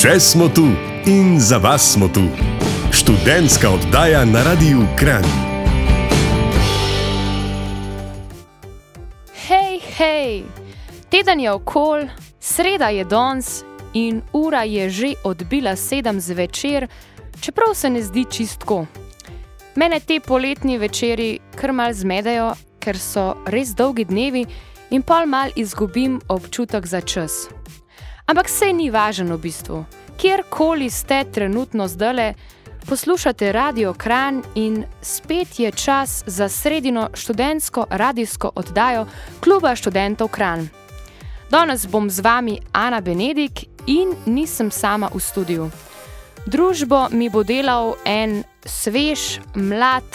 Še smo tu in za vas smo tu. Študentska oddaja na Radiu Kran. Hej, hej, teden je okol, sreda je danes in ura je že odbila sedem zvečer, čeprav se ne zdi čistko. Mene te poletni večeri kar mal zmedejo, ker so res dolgi dnevi in pol mal izgubim občutek za čas. Ampak se ni važno v bistvu. Kjerkoli ste trenutno zdale, poslušate Radio Kran in spet je čas za sredino študentsko radijsko oddajo Kluba študentov Kran. Danes bom z vami Ana Benedik in nisem sama v studiu. Družbo mi bo delal en svež, mlad,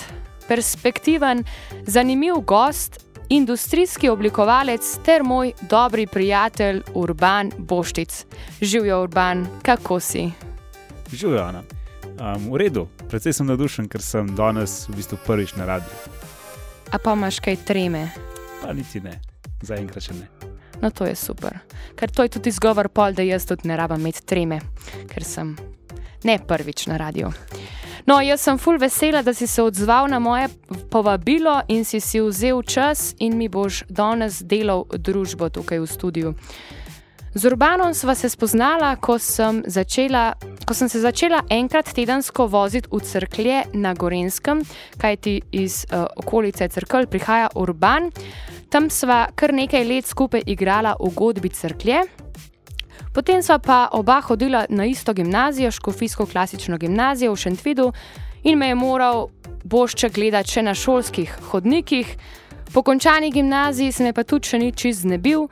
perspektiven, zanimiv gost, industrijski oblikovalec ter moj dobri prijatelj Urban Boštic. Živijo Urban, kako si? Živijo, Ana. Um, v redu, predvsej sem navdušen, ker sem danes v bistvu prvič na radiju. A pa imaš kaj treme? Pa niti ne, zaenkrat še ne. No, to je super. Ker to je tudi izgovor, pol, da jaz tudi ne rabim imeti treme, ker sem ne prvič na radiju. No, jaz sem full vesela, da si se odzval na moje povabilo in si si vzel čas in mi boš danes delal družbo tukaj v studiu. Z Urbanom sva se spoznala, ko sem, začela, ko sem se začela enkrat tedensko voziti v crklje na Gorenskem, kajti iz uh, okolice crkl prihaja Urban. Tam sva kar nekaj let skupaj igrala v godbi crklje. Potem sva pa oba hodila na isto gimnazijo, Škofijsko klasično gimnazijo v Šentvidu, in me je moral bošček gledati še na šolskih hodnikih. Po končani gimnaziji se me pa tudi še nič znebil,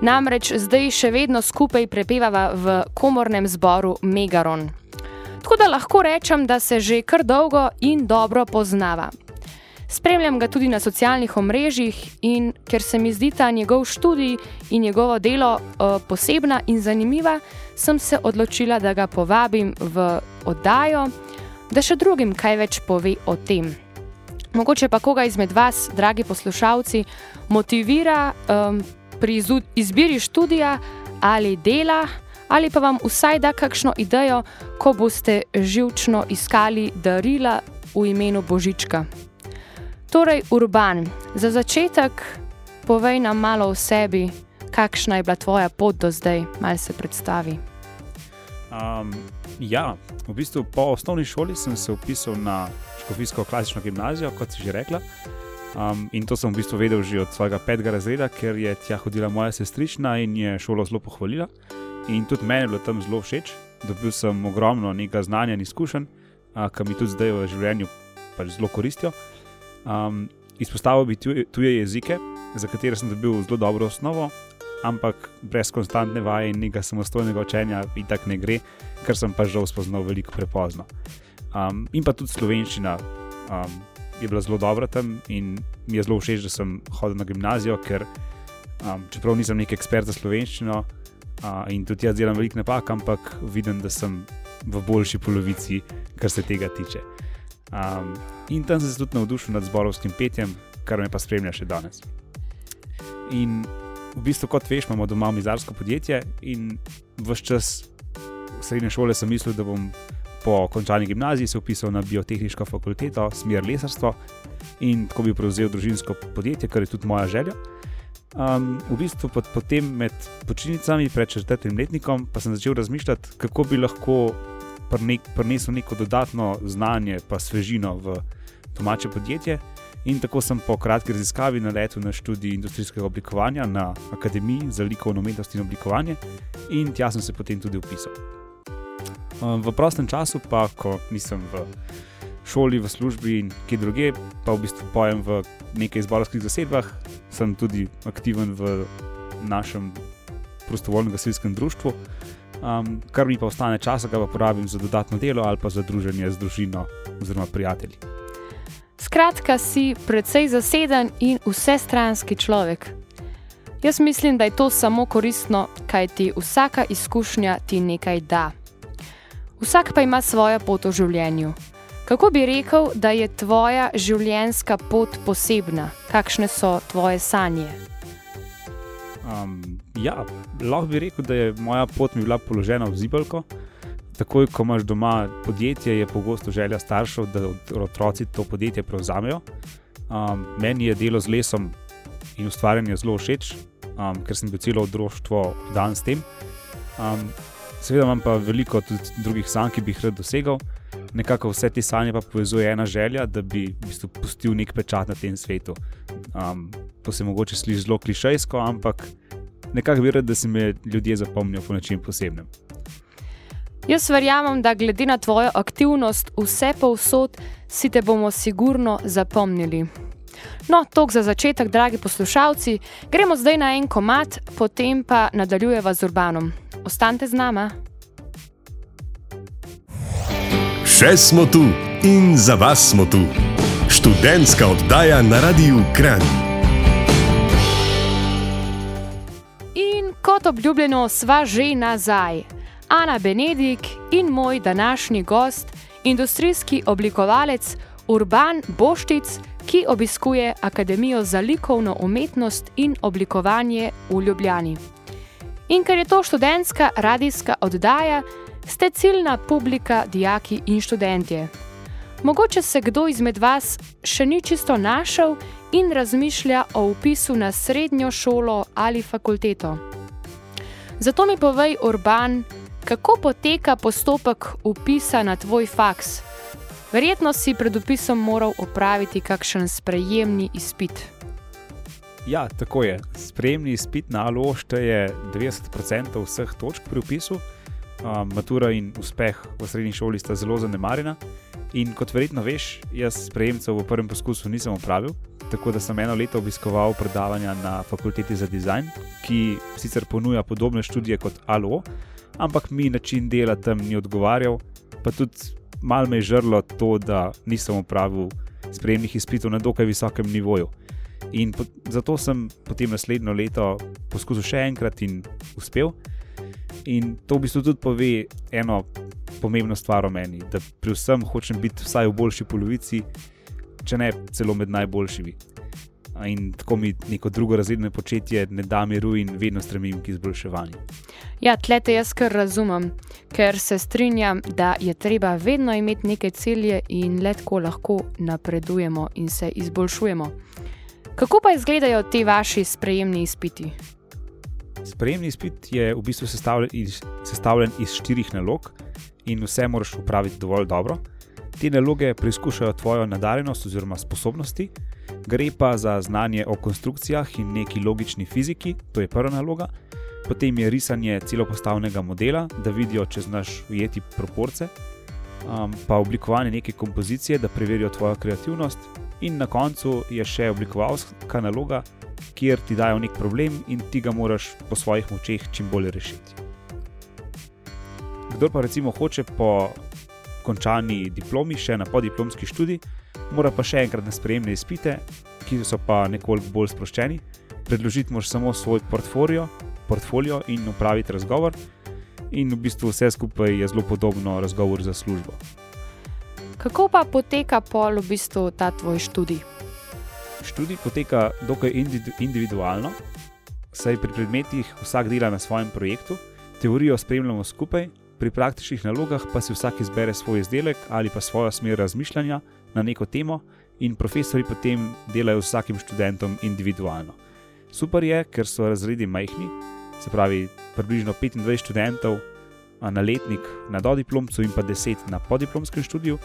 namreč zdaj še vedno skupaj prepevava v komornem zboru Megaron. Tako da lahko rečem, da se že kar dolgo in dobro poznava. Spremljam ga tudi na socialnih omrežjih in ker se mi zdi ta njegov študij in njegovo delo uh, posebna in zanimiva, sem se odločila, da ga povabim v oddajo, da še drugim kaj več pove o tem. Mogoče pa koga izmed vas, dragi poslušalci, motivira um, pri izbiri študija ali dela, ali pa vam vsaj da kakšno idejo, ko boste živčno iskali darila v imenu Božička. Torej, urban, za začetek povej nam malo o sebi, kakšna je bila tvoja pot do zdaj, malo se predstavi. Um, ja, v bistvu po osnovni šoli sem se upisal na Škofijsko klasično gimnazijo, kot si že rekla. Um, in to sem v bistvu vedel že od svojega petega razreda, ker je tja hodila moja sestrična in je šolo zelo pohvalila. In tudi meni je bilo tam zelo všeč, dobil sem ogromno znanja in izkušenj, ki mi tudi zdaj v življenju pač zelo koristijo. Um, izpostavil bi tuje, tuje jezike, za katere sem dobil zelo dobro osnovo, ampak brez konstantne vaje in nekega samostojnega učenja in tako ne gre, ker sem pa žal spoznal veliko prepozno. Um, in pa tudi slovenščina um, je bila zelo dobra tam in mi je zelo všeč, da sem hodil na gimnazijo, ker um, čeprav nisem nek ekspert za slovenščino uh, in tudi jaz delam veliko napak, ampak vidim, da sem v boljši polovici, kar se tega tiče. Um, in tam sem se tudi navdušil nad zborovskim petjem, kar me pa spremlja še danes. In v bistvu, kot veš, imamo doma mizarsko podjetje in vse čas srednje šole sem mislil, da bom po končani gimnaziji se upisal na biotehniško fakulteto, smer lesarstvo in tako bi prevzel družinsko podjetje, kar je tudi moja želja. Um, v bistvu potem med počitnicami pred četrtim letnikom pa sem začel razmišljati, kako bi lahko prinesel neko dodatno znanje, pa svežino v domače podjetje. In tako sem po kratki raziskavi naletel na študij industrijskega oblikovanja na Akademiji za likovno umetnost in oblikovanje, in tja sem se potem tudi upisal. Um, v prostem času, pa ko nisem v šoli, v službi in kje druge, pa v bistvu pojem v nekaj izborovskih zasedbah, sem tudi aktiven v našem prostovoljnem gasilskem društvu um, kar mi pa ostane časa, ga pa porabim za dodatno delo ali pa za druženje z družino oziroma prijatelji. Skratka, si precej zaseden in vsestranski človek. Jaz mislim, da je to samo koristno, kaj ti vsaka izkušnja ti nekaj da. Vsak pa ima svojo pot v življenju. Kako bi rekel, da je tvoja življenjska pot posebna, kakšne so tvoje sanje? Um, ja, lahko bi rekel, da je moja pot mi bila položena v zibelko. Takoj, ko imaš doma podjetje, je pogosto želja staršev, da otroci to podjetje prevzamejo. Um, meni je delo z lesom in ustvarjanje zelo všeč, um, ker sem bil celo otroštvo dan s tem. Um, seveda imam pa veliko tudi drugih sanj, ki bi jih rad dosegal. Nekako vse te sanje pa povezuje ena želja, da bi v bistvu pustil nek pečat na tem svetu. Um, to se mogoče sliši zelo klišejsko, ampak nekako bi rad, da se me ljudje zapomnijo po nečem posebnem. Jaz verjamem, da glede na tvojo aktivnost vse povsod, si te bomo sigurno zapomnili. No, tok za začetek, dragi poslušalci, gremo zdaj na en komat, potem pa nadaljujeva z urbanom. Ostanite z nama. Še smo tu in za vas smo tu. Študentska oddaja na Radiu Kran. Kot obljubljeno, sva že nazaj. Ana Benedik in moj današnji gost, industrijski oblikovalec Urban Boštic, ki obiskuje Akademijo za likovno umetnost in oblikovanje v Ljubljani. In ker je to študentska radijska oddaja, ste ciljna publika, dijaki in študentje. Mogoče se kdo izmed vas še ni čisto našel in razmišlja o upisu na srednjo šolo ali fakulteto. Zato mi povej, Urban, kako poteka postopek upisa na tvoj faks. Verjetno si pred upisom moral opraviti kakšen sprejemni izpit. Ja, tako je. Sprejemni izpit na ALO šteje 90% vseh točk pri upisu. Um, matura in uspeh v srednji šoli sta zelo zanemarjena. In kot verjetno veš, jaz sprejemcev v prvem poskusu nisem opravil, tako da sem eno leto obiskoval predavanja na fakulteti za dizajn, ki sicer ponuja podobne študije kot ALO, ampak mi način dela tam ni odgovarjal, pa tudi malo me je žrlo to, da nisem opravil sprejemnih izpitov na dokaj visokem nivoju. In po, zato sem potem naslednjo leto poskusil še enkrat in uspel. In to v bistvu tudi pove eno pomembno stvar o meni, da pri vsem hočem biti vsaj v boljši polovici, če ne celo med najboljšimi. In tako mi neko drugo razredno početje ne da miru in vedno stremim k izboljševanju. Ja, tlete jaz kar razumem, ker se strinjam, da je treba vedno imeti neke cilje in le tako lahko napredujemo in se izboljšujemo. Kako pa izgledajo ti vaši sprejemni izpiti? Sprejemni izpit je v bistvu sestavljen iz, sestavljen iz štirih nalog in vse moraš upraviti dovolj dobro. Te naloge preizkušajo tvojo nadarjenost oziroma sposobnosti, gre pa za znanje o konstrukcijah in neki logični fiziki, to je prva naloga. Potem je risanje celopostavnega modela, da vidijo, če znaš ujeti proporce, um, pa oblikovanje neke kompozicije, da preverijo tvojo kreativnost, in na koncu je še oblikovalska naloga, kjer ti dajo nek problem in ti ga moraš po svojih močeh čim bolje rešiti. Kdo pa recimo hoče po končani diplomi še na podiplomski študij, mora pa še enkrat na sprejemne izpite, ki so pa nekoliko bolj sproščeni. Predložiti moraš samo svoj portfolio, portfolio in upraviti razgovor, in v bistvu vse skupaj je zelo podobno razgovoru za službo. Kako pa poteka pol v bistvu ta tvoj študij? Študij poteka dokaj individualno, saj pri predmetih vsak dela na svojem projektu, teorijo spremljamo skupaj, pri praktičnih nalogah pa si vsak izbere svoj izdelek ali pa svojo smer razmišljanja na neko temo, in profesori potem delajo z vsakim študentom individualno. Super je, ker so razredi majhni, se pravi, približno 25 študentov na letnik na dodiplomcu in pa 10 na podiplomskem študiju.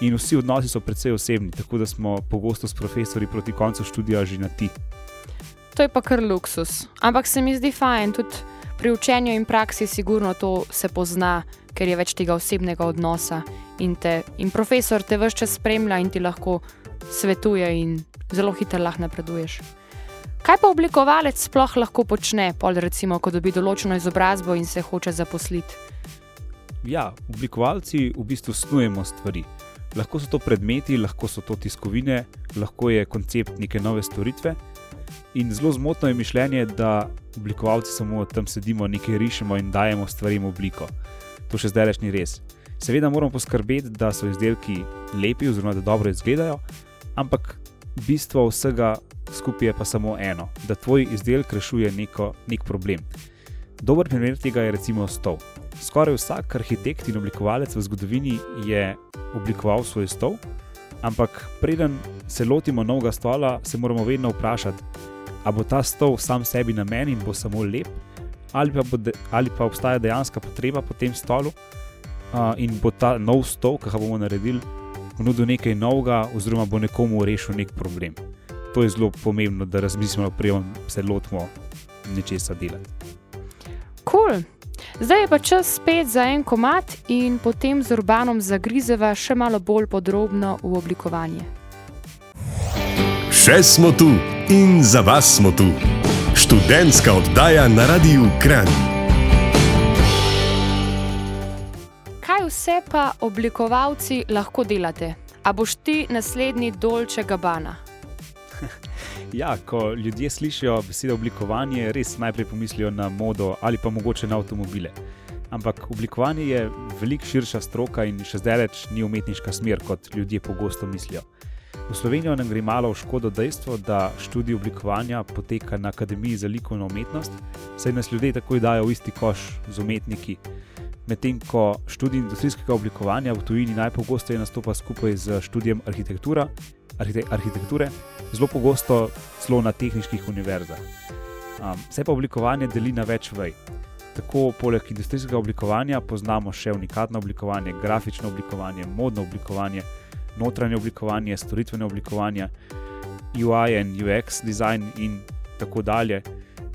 In vsi odnosi so precej osebni, tako da smo pogosto s profesori proti koncu študija že na ti. To je pa kar luksus. Ampak se mi zdi fajn, tudi pri učenju in praksi, sigurno to se pozna, ker je več tega osebnega odnosa in, te, in profesor te vse čas spremlja in ti lahko svetuje, in zelo hitro lahko napreduješ. Kaj pa oblikovalec sploh lahko počne, pol recimo, ko dobi določeno izobrazbo in se hoče zaposliti? Ja, oblikovalci v bistvu snujemo stvari. Lahko so to predmeti, lahko so to tiskovine, lahko je koncept neke nove storitve. In zelo zmotno je mišljenje, da oblikovalci samo tam sedimo, nekaj rišemo in dajemo stvarem obliko. To še zdaj ni res. Seveda moramo poskrbeti, da so izdelki lepi, oziroma da dobro izgledajo, ampak bistvo vsega skupaj je pa samo eno, da tvoj izdelek rešuje neko, nek problem. Dober primer tega je recimo stol. Skoraj vsak arhitekt in oblikovalec v zgodovini je oblikoval svoj stol, ampak preden se lotimo novega stola, se moramo vedno vprašati, ali bo ta stol sam sebi namen in bo samo lep, ali pa, bo de, ali pa obstaja dejanska potreba po tem stolu uh, in bo ta nov stol, ki ga bomo naredili, ponudil nekaj novega, oziroma bo nekomu rešil nek problem. To je zelo pomembno, da razmislimo, preden se lotimo nečesa delati. Kul. Cool. Zdaj je pa čas spet za en komat in potem z urbanom zagrizeva še malo bolj podrobno v oblikovanje. Še smo tu in za vas smo tu. Študentska oddaja na Radiu Kran. Kaj vse pa oblikovalci lahko delate? A boš ti naslednji dolče gabana? Ja, ko ljudje slišijo besedo oblikovanje, res najprej pomislijo na modo ali pa mogoče na avtomobile. Ampak oblikovanje je veliko širša stroka in še zdaleč ni umetniška smer, kot ljudje pogosto mislijo. V Slovenijo nam gre malo v škodo dejstvo, da študij oblikovanja poteka na Akademiji za likovno umetnost, saj nas ljudje takoj dajo v isti koš z umetniki. Medtem ko študij industrijskega oblikovanja v tujini najpogosteje nastopa skupaj z študijem arhitektura, arhitekture, zelo pogosto celo na tehničnih univerzah. Um, se pa oblikovanje deli na več vej. Tako poleg industrijskega oblikovanja poznamo še unikatno oblikovanje, grafično oblikovanje, modno oblikovanje, notranje oblikovanje, storitvene oblikovanje, UI in UX design in tako dalje.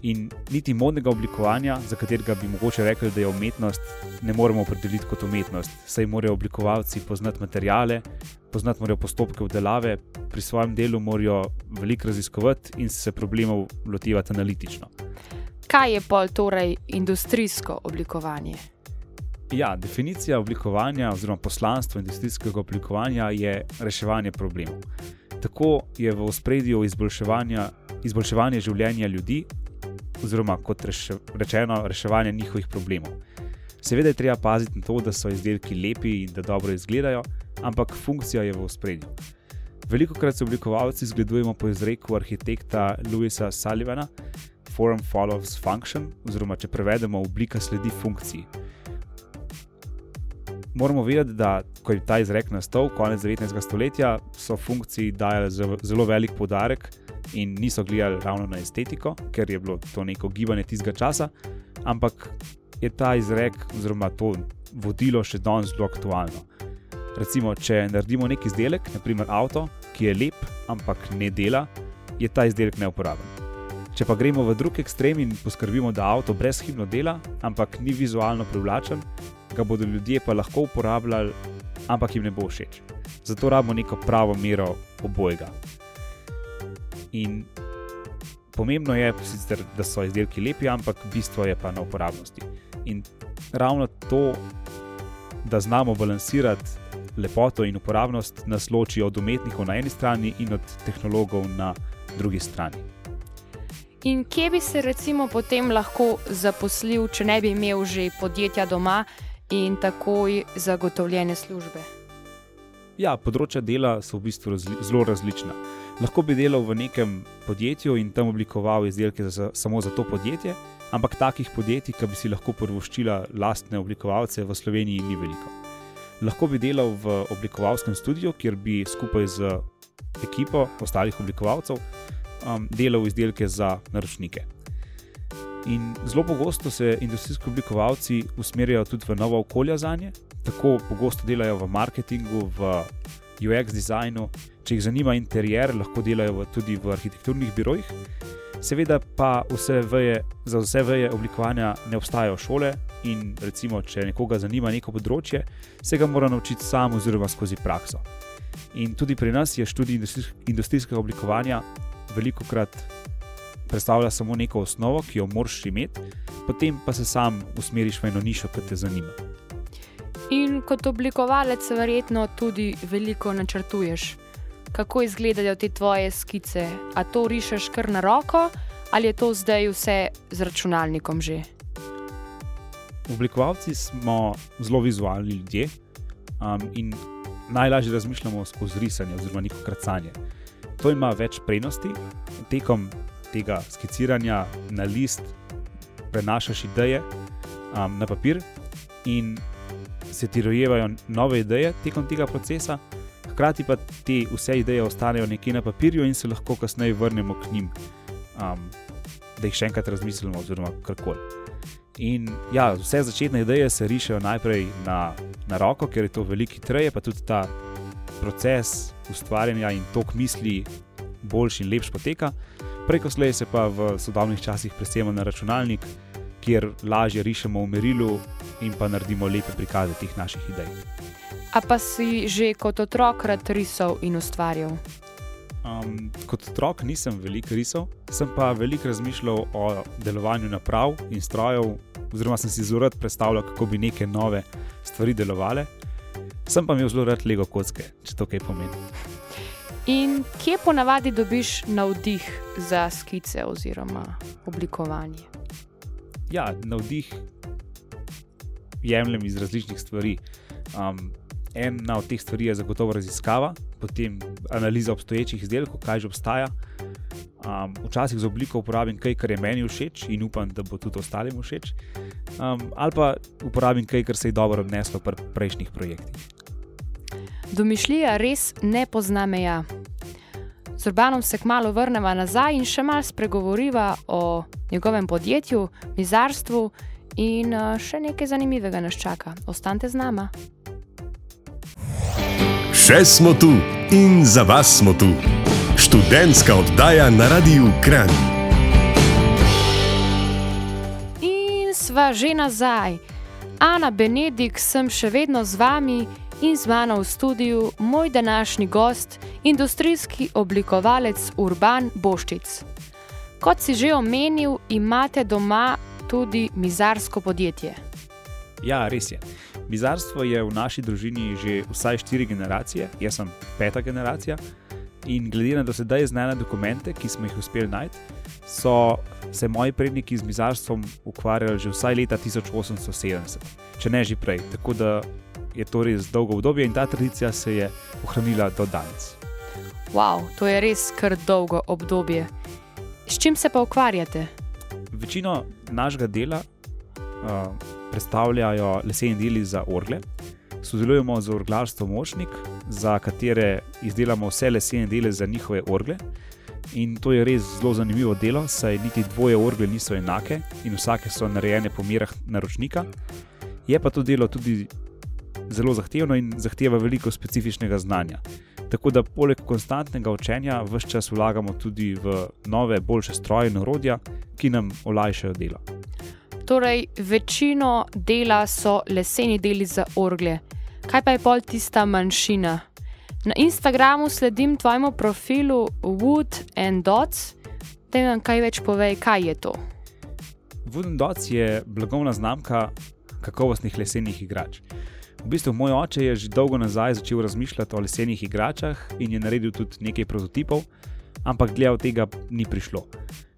In niti modnega oblikovanja, za katerega bi mogoče rekli, da je umetnost, ne moremo opredeliti kot umetnost. Saj morajo oblikovalci poznati materijale, poznati morajo postopke obdelave, pri svojem delu morajo veliko raziskovati in se problemov lotevati analitično. Kaj je pol torej industrijsko oblikovanje? Ja, definicija oblikovanja oziroma poslanstvo industrijskega oblikovanja je reševanje problemov. Tako je v ospredju izboljševanje življenja ljudi, oziroma kot reše, rečeno, reševanje njihovih problemov. Seveda je treba paziti na to, da so izdelki lepi in da dobro izgledajo, ampak funkcija je v ospredju. Veliko krat se oblikovalci zgledujemo po izreku arhitekta Louisa Sullivana: Form follows function, oziroma če prevedemo, oblika sledi funkciji. Moramo vedeti, da ko je ta izrek nastal, konec 19. stoletja, so funkciji dajali zelo velik podarek in niso gledali ravno na estetiko, ker je bilo to neko gibanje tistega časa, ampak je ta izrek oziroma to vodilo še danes zelo aktualno. Recimo, če naredimo neki izdelek, naprimer avto, ki je lep, ampak ne dela, je ta izdelek neuporaben. Če pa gremo v drug ekstrem in poskrbimo, da avto brezhibno dela, ampak ni vizualno privlačen, ga bodo ljudje pa lahko uporabljali, ampak jim ne bo všeč. Zato rabimo neko pravo mero obojega. In pomembno je, sicer, da so izdelki lepi, ampak bistvo je pa na uporabnosti. In ravno to, da znamo balansirati lepoto in uporabnost, nas loči od umetnikov na eni strani in od tehnologov na drugi strani. In kje bi se recimo potem lahko zaposlil, če ne bi imel že podjetja doma in takoj zagotovljene službe? Ja, področja dela so v bistvu razli zelo različna. Lahko bi delal v nekem podjetju in tam oblikoval izdelke za, samo za to podjetje, ampak takih podjetij, ki bi si lahko prvoščila lastne oblikovalce, v Sloveniji ni veliko. Lahko bi delal v oblikovalskem studiu, kjer bi skupaj z ekipo ostalih oblikovalcev um, delal izdelke za naročnike. In zelo pogosto se industrijski oblikovalci usmerjajo tudi v nova okolja za nje, tako pogosto delajo v marketingu, v UX dizajnu. Če jih zanima interjer, lahko delajo tudi v arhitekturnih birojih. Seveda pa vse veje, za vse veje oblikovanja ne obstajajo šole in recimo, če nekoga zanima neko področje, se ga mora naučiti sam oziroma skozi prakso. In tudi pri nas je študij industrijskega oblikovanja veliko krat predstavlja samo neko osnovo, ki jo moraš imeti, potem pa se sam usmeriš v eno nišo, ki te zanima. In kot oblikovalec, verjetno tudi veliko načrtuješ. Kako izgledajo te tvoje skice? A to rišeš kar na roko, ali je to zdaj vse z računalnikom že? Oblikovalci smo zelo vizualni ljudje um, in najlažje razmišljamo skozi risanje oziroma neko krcanje. to ima več prednosti. Tekom tega skiciranja na list prenašaš ideje um, na papir in se ti rojevajo nove ideje tekom tega procesa, hkrati pa te vse ideje ostanejo nekje na papirju in se lahko kasneje vrnemo k njim, um, da jih še enkrat razmislimo, oziroma karkoli. In ja, vse začetne ideje se rišejo najprej na, na roko, ker je to veliki treje, pa tudi ta proces ustvarjanja in tok misli boljši in lepši poteka. Preko slej se pa v sodobnih časih presemo na računalnik, kjer lažje rišemo v merilu in pa naredimo lepe prikaze teh naših idej. A pa si že kot otrok rad risal in ustvarjal? Um, kot otrok nisem veliko risal, sem pa veliko razmišljal o delovanju naprav in strojev, oziroma sem si zelo rad predstavljal, kako bi neke nove stvari delovale. Sem pa imel zelo rad lego kocke, če to kaj pomeni. In kje ponavadi dobiš navdih za skice oziroma oblikovanje? Ja, navdih jemljem iz različnih stvari. Um, ena od teh stvari je zagotovo raziskava, potem analiza obstoječih izdelkov, kaj že obstaja. Um, včasih za obliko uporabim kaj, kar je meni všeč in upam, da bo tudi ostalim všeč. Um, ali pa uporabim kaj, kar se je dobro odneslo pri prejšnjih projektih. Domišljija res ne pozna meja. Z Urbanom se kmalo vrnemo nazaj in še malo spregovoriva o njegovem podjetju, mizarstvu in še nekaj zanimivega nas čaka. Ostanite z nama. Še smo tu in za vas smo tu. Študentska oddaja na Radiu Kran. In sva že nazaj. Ana Benedik, sem še vedno z vami in z mano v studiu moj današnji gost, industrijski oblikovalec Urban Boščic. Kot si že omenil, imate doma tudi mizarsko podjetje. Ja, res je. Mizarstvo je v naši družini že vsaj štiri generacije, jaz sem peta generacija. In glede na dosedaj znane dokumente, ki smo jih uspeli najti, so se moji predniki z mizarstvom ukvarjali že vsaj leta 1870, če ne že prej. Tako da je to res dolgo obdobje in ta tradicija se je ohranila do danes. Wow, to je res kar dolgo obdobje. S čim se pa ukvarjate? Večino našega dela uh, predstavljajo leseni deli za orgle. Sodelujemo z orglarstvom Močnik, za katere izdelamo vse lesene dele za njihove orgle. In to je res zelo zanimivo delo, saj niti dvoje orgle niso enake in vsake so narejene po merah naročnika. Je pa to delo tudi zelo zahtevno in zahteva veliko specifičnega znanja. Tako da poleg konstantnega učenja vse čas vlagamo tudi v nove, boljše stroje in orodja, ki nam olajšajo delo. Torej, večino dela so leseni deli za orgle. Kaj pa je pol tista manjšina? Na Instagramu sledim tvojemu profilu Wood and Dots, da nam kaj več povej, kaj je to. Wood and Dots je blagovna znamka kakovostnih lesenih igrač. V bistvu moj oče je že dolgo nazaj začel razmišljati o lesenih igračah in je naredil tudi nekaj prototipov, ampak dlje od tega ni prišlo.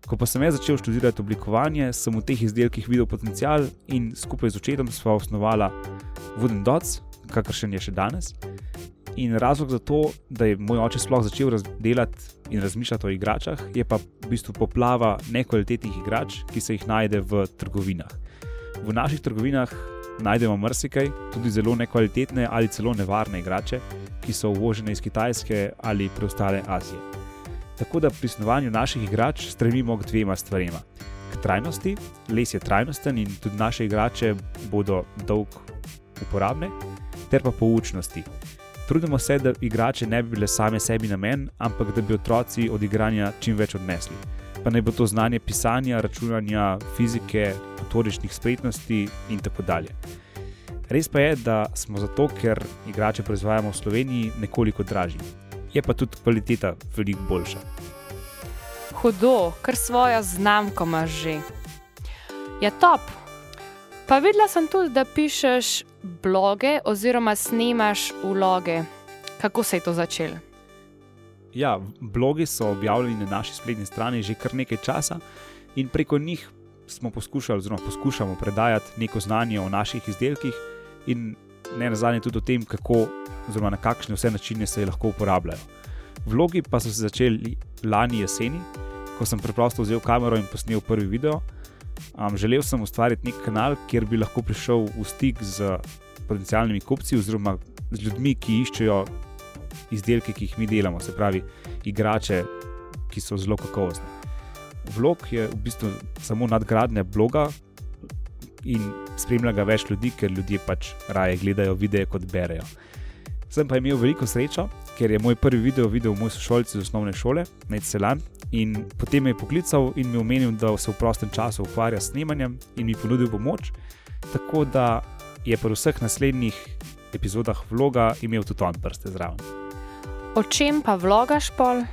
Ko pa sem jaz začel študirati oblikovanje, sem v teh izdelkih videl potencial in skupaj z očetom sva osnovala Wooden Dots, kakršen je še danes. In razlog za to, da je moj oče sploh začel delati in razmišljati o igračah, je pa v bistvu poplava nekvalitetnih igrač, ki se jih najde v trgovinah. V naših trgovinah najdemo marsikaj, tudi zelo nekvalitetne ali celo nevarne igrače, ki so uvožene iz Kitajske ali preostale Azije. Tako da pri snovanju naših igrač stremimo k dvema stvarema. K trajnosti, les je trajnosten in tudi naše igrače bodo dolg uporabne, ter pa poučnosti. Trudimo se, da igrače ne bi bile same sebi namen, ampak da bi otroci od igranja čim več odnesli. Pa ne bo to znanje pisanja, računanja, fizike, motoričnih spretnosti in tako dalje. Res pa je, da smo zato, ker igrače proizvajamo v Sloveniji, nekoliko dražji je pa tudi kvaliteta veliko boljša. Hudo, kar svojo znamko imaš že. Je top. Pa videla sem tudi, da pišeš bloge oziroma snemaš vloge. Kako se je to začelo? Ja, blogi so objavljeni na naši spletni strani že kar nekaj časa in preko njih smo poskušali, oziroma poskušamo predajati neko znanje o naših izdelkih in ne nazadnje tudi o tem, kako oziroma na kakšne vse načine se lahko uporabljajo. Vlogi pa so se začeli lani jeseni, ko sem preprosto vzel kamero in posnel prvi video. Um, želel sem ustvariti nek kanal, kjer bi lahko prišel v stik z potencialnimi kupci oziroma z ljudmi, ki iščejo izdelke, ki jih mi delamo, se pravi, igrače, ki so zelo kakovostne. Vlog je v bistvu samo nadgradnja bloga in spremlja ga več ljudi, ker ljudje pač raje gledajo videe, kot berejo. Sem pa imel veliko srečo, ker je moj prvi video videl moj sošolci iz osnovne šole, Ned Selan, in potem me je poklical in mi omenil, da se v prostem času ukvarja s snemanjem in mi ponudil pomoč. Tako da je pri vseh naslednjih epizodah vloga imel tudi on prste zraven. O čem pa vlogaš pol?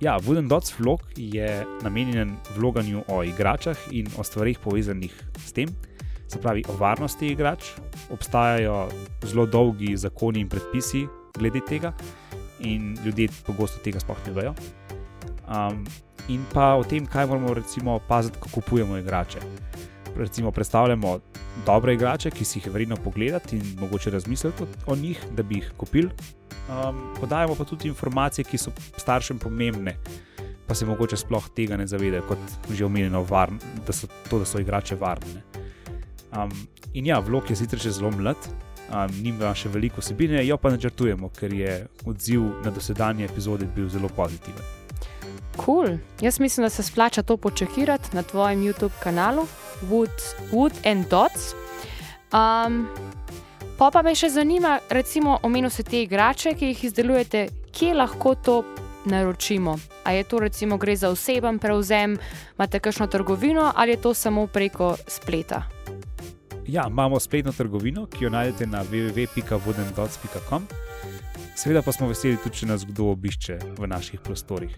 Ja, Wooden Dots vlog je namenjen vloganju o igračah in o stvarih povezanih s tem, se pravi o varnosti igrač. Obstajajo zelo dolgi zakoni in predpisi glede tega, in ljudje pogosto tega sploh ne vejo. Um, in pa o tem, kaj moramo recimo paziti, ko kupujemo igrače. Recimo, predstavljamo dobre igrače, ki si jih je vredno pogledati in mogoče razmisliti o njih, da bi jih kupili. Um, podajamo pa tudi informacije, ki so staršem pomembne, pa se mogoče sploh tega ne zavedajo, kot že omenjeno, varn, da so to, da so igrače varne. Um, in ja, vlog je sicer še zelo mlad, um, nima še veliko vsebine, jo pa načrtujemo, ker je odziv na dosedanje epizode bil zelo pozitiven. Cool. Jaz mislim, da se splača to počakirati na tvojem YouTube kanalu Wood, Wood and Dots. Um, pa pa me še zanima, recimo, omenil se te igrače, ki jih izdelujete, kje lahko to naročimo. A je to recimo gre za oseben prevzem, imate kakšno trgovino ali je to samo preko spleta? Ja, imamo spletno trgovino, ki jo najdete na www.vodendots.com. Seveda pa smo veseli tudi, če nas kdo obišče v naših prostorih.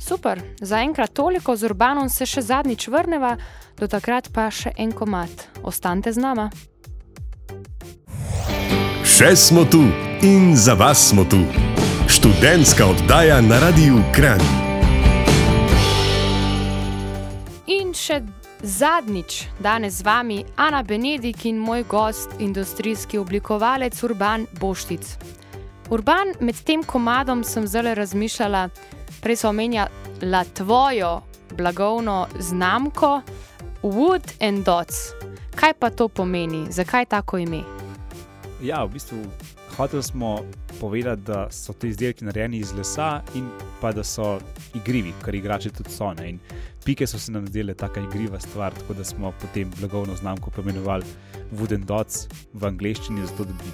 Super, zaenkrat toliko z urbanom se še zadnjič vrneva, do takrat pa še en komat. Ostanite z nama. Še smo tu in za vas smo tu. Študentska oddaja na Radiu Kran. In še zadnjič danes z vami Ana Benedik in moj gost, industrijski oblikovalec Urban Boštic. Urban, med tem komadom sem zelo razmišljala, prej so omenjala tvojo blagovno znamko Wood and Dots. Kaj pa to pomeni, zakaj tako ime? Ja, v bistvu hoteli smo povedati, da so ti izdelki narejeni iz lesa in pa da so igrivi, kar igrače tudi so. Ne? In pike so se nam zdele tako igriva stvar, tako da smo potem blagovno znamko poimenovali Wooden Dots v angleščini, zato da bi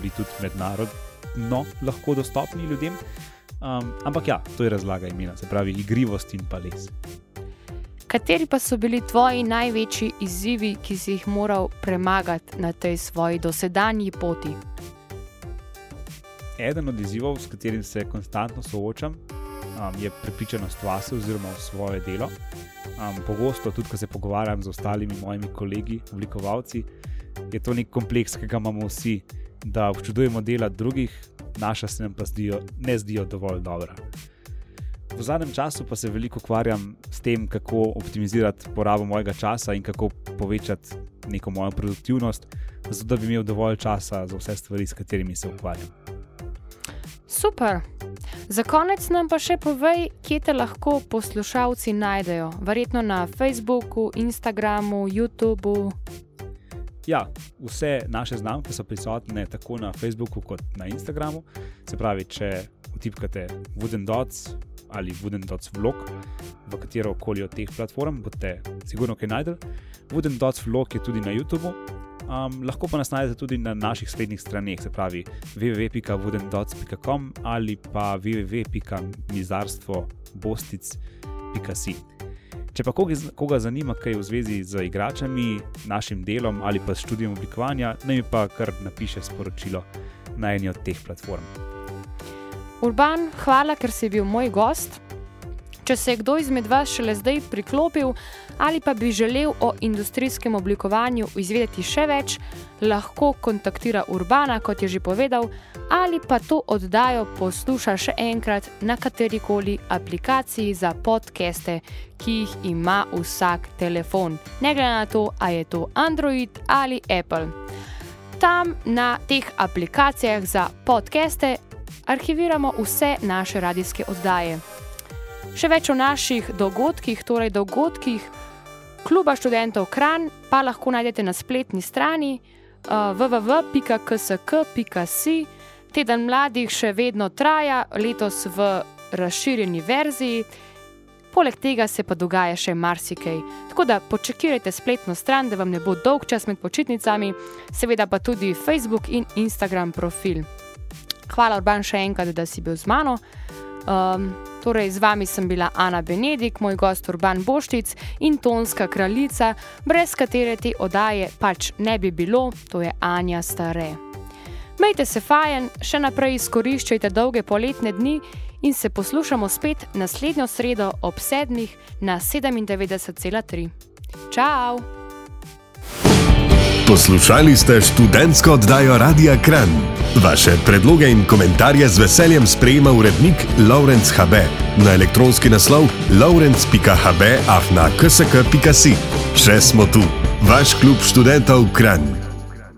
bili tudi mednarodno lahko dostopni ljudem. Um, ampak ja, to je razlaga imena, se pravi igrivost in pa les. Kateri pa so bili tvoji največji izzivi, ki si jih moral premagati na tej svoji dosedanji poti? Eden od izzivov, s katerim se konstantno soočam, um, je prepričanost vase oziroma v svoje delo. Um, pogosto, tudi ko se pogovarjam z ostalimi mojimi kolegi, oblikovalci, je to nek kompleks, ki ga imamo vsi, da občudujemo dela drugih, naša se nam pa zdijo, ne zdijo dovolj dobra. V zadnjem času pa se veliko ukvarjam s tem, kako optimizirati porabo mojega časa in kako povečati neko mojo produktivnost, zato da bi imel dovolj časa za vse stvari, s katerimi se ukvarjam. Super. Za konec nam pa še povej, kje te lahko poslušalci najdejo. Verjetno na Facebooku, Instagramu, YouTubu. Ja, vse naše znamke so prisotne tako na Facebooku kot na Instagramu. Se pravi, če vtipkate Wooden Dots ali Wooden Dots vlog v katero koli od teh platform, boste sigurno kaj najdel. Wooden Dots vlog je tudi na YouTubu. Um, lahko pa nas najdete tudi na naših spletnih straneh, se pravi www.woodendots.com ali pa www.mizarstvo.bostic.si. Če pa koga, koga zanima, kaj v zvezi z igračami, našim delom ali pa študijem oblikovanja, naj mi pa kar napiše sporočilo na eni od teh platform. Urban, hvala, ker si bil moj gost. Če se je kdo izmed vas šele zdaj priklopil ali pa bi želel o industrijskem oblikovanju izvedeti še več, lahko kontaktira Urbana, kot je že povedal, ali pa to oddajo posluša še enkrat na katerikoli aplikaciji za podcaste, ki jih ima vsak telefon, ne glede na to, ali je to Android ali Apple. Tam na teh aplikacijah za podcaste arhiviramo vse naše radijske oddaje. Še več o naših dogodkih, torej dogodkih kluba študentov Kran, pa lahko najdete na spletni strani uh, www.ksk.si. Teden mladih še vedno traja, letos v razširjeni verziji. Poleg tega se pa dogaja še marsikaj. Tako da počakajte spletno stran, da vam ne bo dolg čas med počitnicami, seveda pa tudi Facebook in Instagram profil. Hvala, Urban, še enkrat, da si bil z mano. Um, torej, z vami sem bila Ana Benedik, moj gost Urban Boštic in tonska kraljica, brez katere te oddaje pač ne bi bilo, to je Anja Stare. Majte se fajn, še naprej izkoriščajte dolge poletne dni in se poslušamo spet naslednjo sredo ob sedmih na 97,3. Čau! Poslušali ste študentsko oddajo Radia Kran. Vaše predloge in komentarje z veseljem sprejema urednik Laurence HB na elektronski naslov laurence.hb afna ksk.si. Še smo tu, vaš klub študentov Kran.